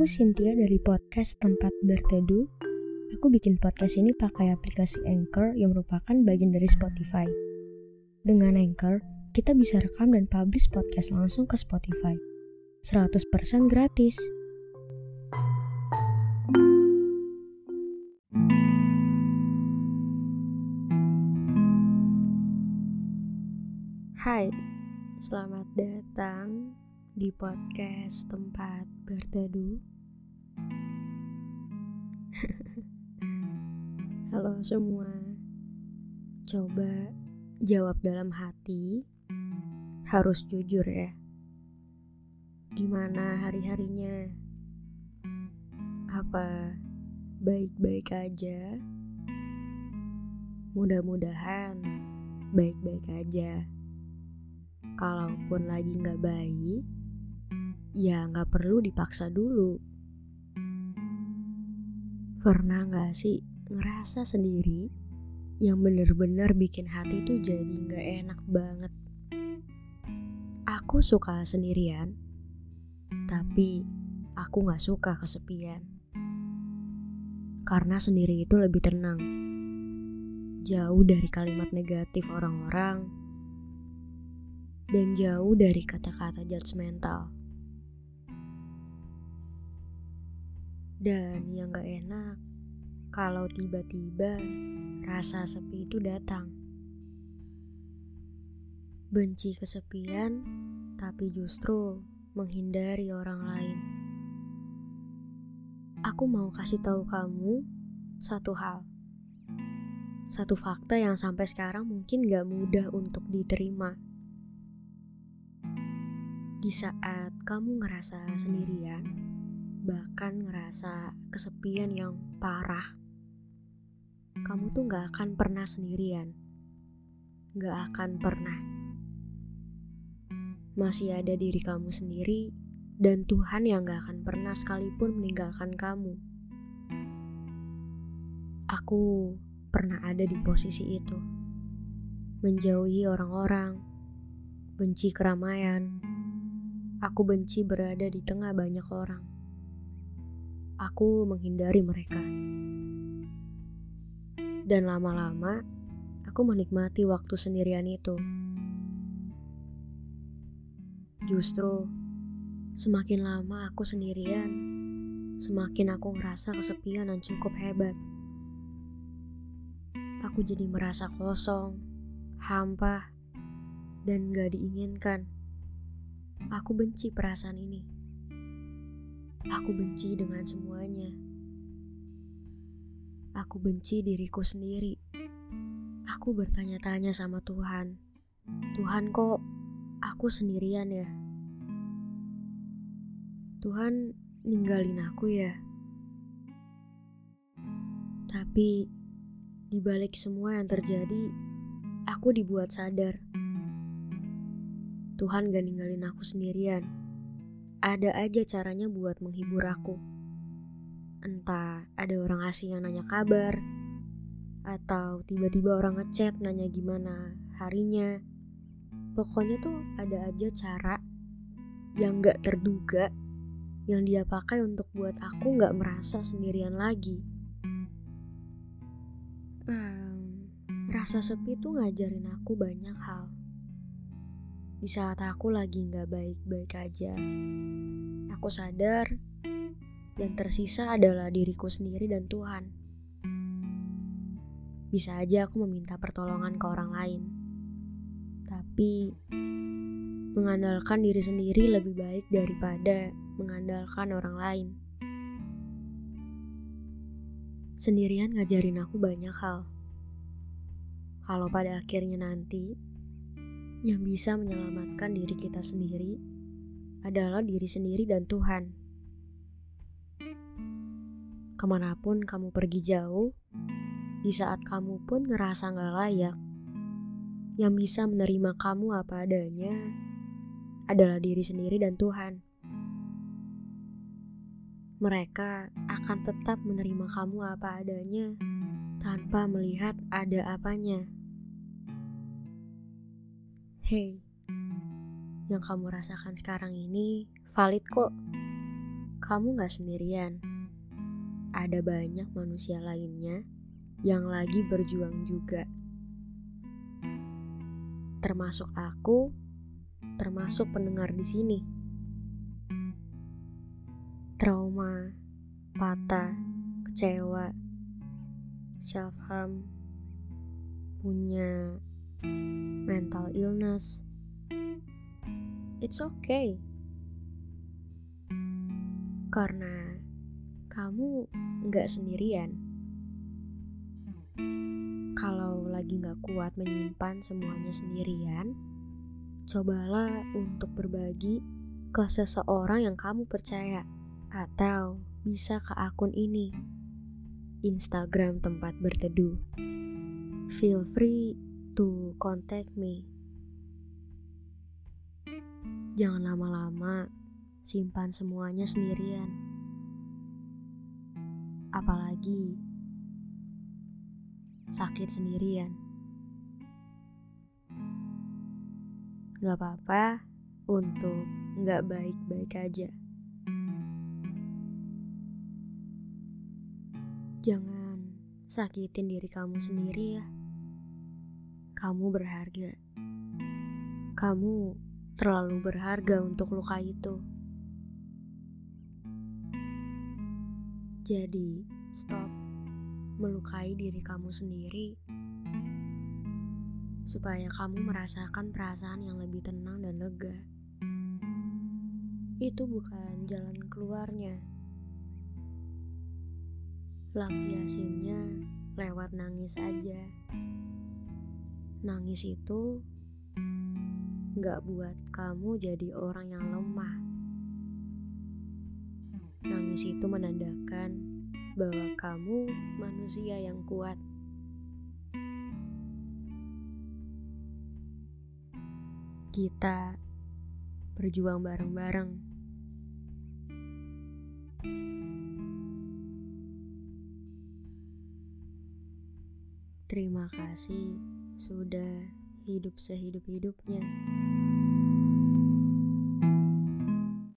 Aku Cynthia dari podcast Tempat Berteduh. Aku bikin podcast ini pakai aplikasi Anchor yang merupakan bagian dari Spotify. Dengan Anchor, kita bisa rekam dan publish podcast langsung ke Spotify. 100% gratis. Hai, selamat datang di podcast tempat berteduh. Semua, coba jawab dalam hati, harus jujur ya. Gimana hari-harinya? Apa baik-baik aja? Mudah-mudahan baik-baik aja. Kalaupun lagi nggak baik, ya nggak perlu dipaksa dulu. Pernah nggak sih ngerasa sendiri yang bener-bener bikin hati tuh jadi nggak enak banget? Aku suka sendirian, tapi aku nggak suka kesepian. Karena sendiri itu lebih tenang, jauh dari kalimat negatif orang-orang dan jauh dari kata-kata judgmental. Dan yang gak enak, kalau tiba-tiba rasa sepi itu datang. Benci kesepian, tapi justru menghindari orang lain. Aku mau kasih tahu kamu satu hal. Satu fakta yang sampai sekarang mungkin gak mudah untuk diterima di saat kamu ngerasa sendirian, bahkan ngerasa kesepian yang parah, kamu tuh gak akan pernah sendirian. Gak akan pernah. Masih ada diri kamu sendiri dan Tuhan yang gak akan pernah sekalipun meninggalkan kamu. Aku pernah ada di posisi itu. Menjauhi orang-orang, benci keramaian, Aku benci berada di tengah banyak orang. Aku menghindari mereka. Dan lama-lama, aku menikmati waktu sendirian itu. Justru, semakin lama aku sendirian, semakin aku ngerasa kesepian dan cukup hebat. Aku jadi merasa kosong, hampa, dan gak diinginkan. Aku benci perasaan ini. Aku benci dengan semuanya. Aku benci diriku sendiri. Aku bertanya-tanya sama Tuhan. Tuhan kok aku sendirian ya? Tuhan ninggalin aku ya? Tapi di balik semua yang terjadi, aku dibuat sadar Tuhan gak ninggalin aku sendirian. Ada aja caranya buat menghibur aku. Entah ada orang asing yang nanya kabar, atau tiba-tiba orang ngechat nanya gimana harinya. Pokoknya tuh ada aja cara yang gak terduga yang dia pakai untuk buat aku gak merasa sendirian lagi. Hmm, rasa sepi tuh ngajarin aku banyak hal di saat aku lagi nggak baik-baik aja. Aku sadar yang tersisa adalah diriku sendiri dan Tuhan. Bisa aja aku meminta pertolongan ke orang lain, tapi mengandalkan diri sendiri lebih baik daripada mengandalkan orang lain. Sendirian ngajarin aku banyak hal. Kalau pada akhirnya nanti yang bisa menyelamatkan diri kita sendiri adalah diri sendiri dan Tuhan. Ke mana pun kamu pergi jauh, di saat kamu pun ngerasa gak layak, yang bisa menerima kamu apa adanya adalah diri sendiri dan Tuhan. Mereka akan tetap menerima kamu apa adanya tanpa melihat ada apanya. Hey, yang kamu rasakan sekarang ini valid kok. kamu gak sendirian. Ada banyak manusia lainnya yang lagi berjuang juga. Termasuk aku, termasuk pendengar di sini. Trauma, patah, kecewa, self harm, punya mental illness. It's okay. Karena kamu nggak sendirian. Kalau lagi nggak kuat menyimpan semuanya sendirian, cobalah untuk berbagi ke seseorang yang kamu percaya atau bisa ke akun ini Instagram tempat berteduh. Feel free to contact me. Jangan lama-lama simpan semuanya sendirian. Apalagi sakit sendirian. Gak apa-apa untuk gak baik-baik aja. Jangan sakitin diri kamu sendiri ya. Kamu berharga. Kamu terlalu berharga untuk luka itu. Jadi, stop melukai diri kamu sendiri supaya kamu merasakan perasaan yang lebih tenang dan lega. Itu bukan jalan keluarnya lampiasinnya lewat nangis aja. Nangis itu gak buat kamu jadi orang yang lemah. Nangis itu menandakan bahwa kamu manusia yang kuat. Kita berjuang bareng-bareng. Terima kasih sudah hidup sehidup-hidupnya.